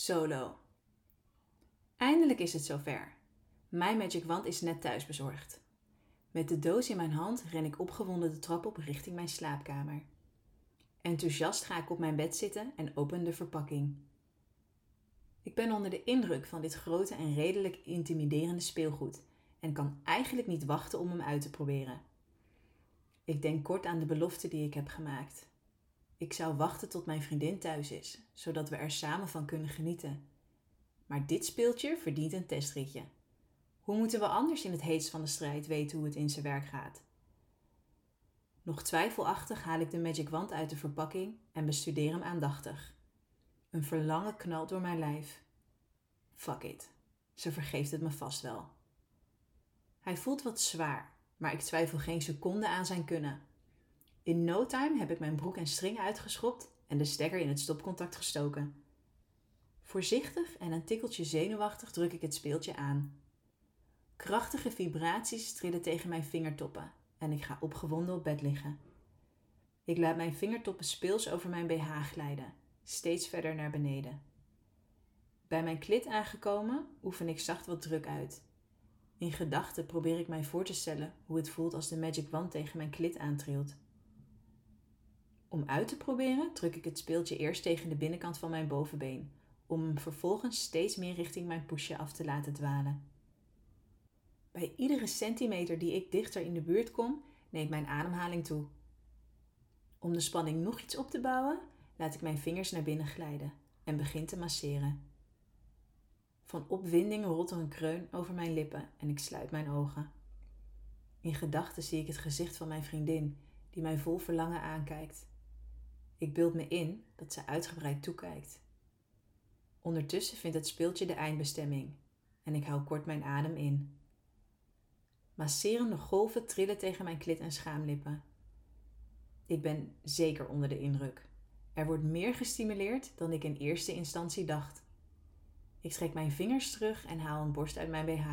Solo. Eindelijk is het zover. Mijn Magic Wand is net thuis bezorgd. Met de doos in mijn hand ren ik opgewonden de trap op richting mijn slaapkamer. Enthousiast ga ik op mijn bed zitten en open de verpakking. Ik ben onder de indruk van dit grote en redelijk intimiderende speelgoed en kan eigenlijk niet wachten om hem uit te proberen. Ik denk kort aan de belofte die ik heb gemaakt. Ik zou wachten tot mijn vriendin thuis is, zodat we er samen van kunnen genieten. Maar dit speeltje verdient een testritje. Hoe moeten we anders in het heetst van de strijd weten hoe het in zijn werk gaat? Nog twijfelachtig haal ik de Magic Wand uit de verpakking en bestudeer hem aandachtig. Een verlangen knalt door mijn lijf. Fuck it, ze vergeeft het me vast wel. Hij voelt wat zwaar, maar ik twijfel geen seconde aan zijn kunnen. In no time heb ik mijn broek en string uitgeschopt en de stekker in het stopcontact gestoken. Voorzichtig en een tikkeltje zenuwachtig druk ik het speeltje aan. Krachtige vibraties trillen tegen mijn vingertoppen en ik ga opgewonden op bed liggen. Ik laat mijn vingertoppen speels over mijn BH glijden, steeds verder naar beneden. Bij mijn klit aangekomen oefen ik zacht wat druk uit. In gedachten probeer ik mij voor te stellen hoe het voelt als de magic wand tegen mijn klit aantrilt. Om uit te proberen druk ik het speeltje eerst tegen de binnenkant van mijn bovenbeen, om hem vervolgens steeds meer richting mijn poesje af te laten dwalen. Bij iedere centimeter die ik dichter in de buurt kom, neemt mijn ademhaling toe. Om de spanning nog iets op te bouwen, laat ik mijn vingers naar binnen glijden en begin te masseren. Van opwinding rolt er een kreun over mijn lippen en ik sluit mijn ogen. In gedachten zie ik het gezicht van mijn vriendin, die mij vol verlangen aankijkt. Ik beeld me in dat ze uitgebreid toekijkt. Ondertussen vindt het speeltje de eindbestemming en ik hou kort mijn adem in. Masserende golven trillen tegen mijn klit en schaamlippen. Ik ben zeker onder de indruk. Er wordt meer gestimuleerd dan ik in eerste instantie dacht. Ik trek mijn vingers terug en haal een borst uit mijn BH.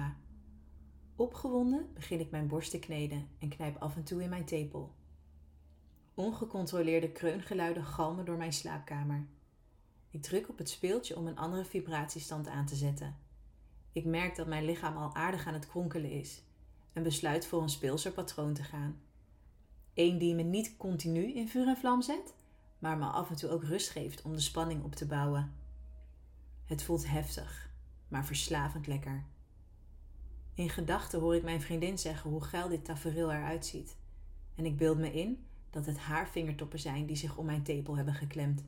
Opgewonden begin ik mijn borst te kneden en knijp af en toe in mijn tepel. Ongecontroleerde kreungeluiden galmen door mijn slaapkamer. Ik druk op het speeltje om een andere vibratiestand aan te zetten. Ik merk dat mijn lichaam al aardig aan het kronkelen is en besluit voor een speelser patroon te gaan. Eén die me niet continu in vuur en vlam zet, maar me af en toe ook rust geeft om de spanning op te bouwen. Het voelt heftig, maar verslavend lekker. In gedachten hoor ik mijn vriendin zeggen hoe geil dit tafereel eruit ziet. En ik beeld me in dat het haar vingertoppen zijn die zich om mijn tepel hebben geklemd.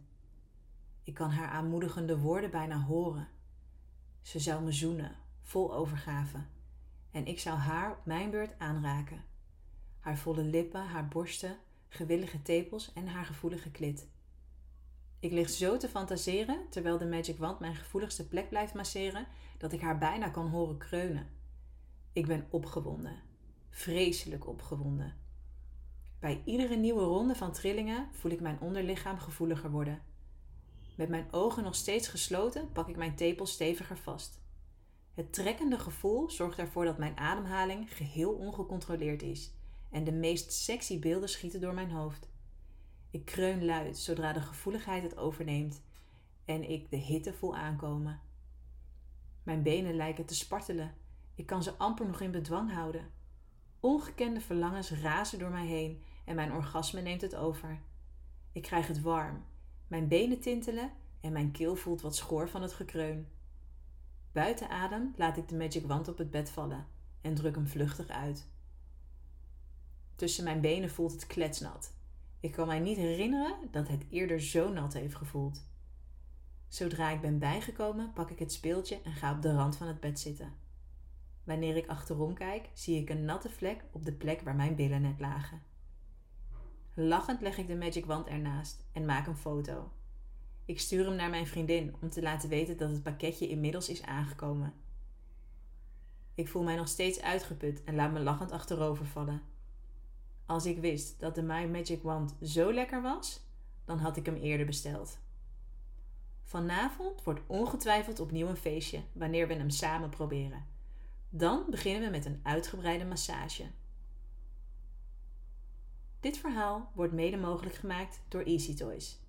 Ik kan haar aanmoedigende woorden bijna horen. Ze zou me zoenen, vol overgave. En ik zou haar op mijn beurt aanraken. Haar volle lippen, haar borsten, gewillige tepels en haar gevoelige klit. Ik lig zo te fantaseren terwijl de magic wand mijn gevoeligste plek blijft masseren dat ik haar bijna kan horen kreunen. Ik ben opgewonden, vreselijk opgewonden. Bij iedere nieuwe ronde van trillingen voel ik mijn onderlichaam gevoeliger worden. Met mijn ogen nog steeds gesloten pak ik mijn tepel steviger vast. Het trekkende gevoel zorgt ervoor dat mijn ademhaling geheel ongecontroleerd is en de meest sexy beelden schieten door mijn hoofd. Ik kreun luid zodra de gevoeligheid het overneemt en ik de hitte voel aankomen. Mijn benen lijken te spartelen. Ik kan ze amper nog in bedwang houden. Ongekende verlangens razen door mij heen en mijn orgasme neemt het over. Ik krijg het warm. Mijn benen tintelen en mijn keel voelt wat schoor van het gekreun. Buiten adem laat ik de magic wand op het bed vallen en druk hem vluchtig uit. Tussen mijn benen voelt het kletsnat ik kan mij niet herinneren dat het eerder zo nat heeft gevoeld. Zodra ik ben bijgekomen, pak ik het speeltje en ga op de rand van het bed zitten. Wanneer ik achterom kijk, zie ik een natte vlek op de plek waar mijn billen net lagen. Lachend leg ik de magic wand ernaast en maak een foto. Ik stuur hem naar mijn vriendin om te laten weten dat het pakketje inmiddels is aangekomen. Ik voel mij nog steeds uitgeput en laat me lachend achterover vallen. Als ik wist dat de My Magic Wand zo lekker was, dan had ik hem eerder besteld. Vanavond wordt ongetwijfeld opnieuw een feestje wanneer we hem samen proberen. Dan beginnen we met een uitgebreide massage. Dit verhaal wordt mede mogelijk gemaakt door Easy Toys.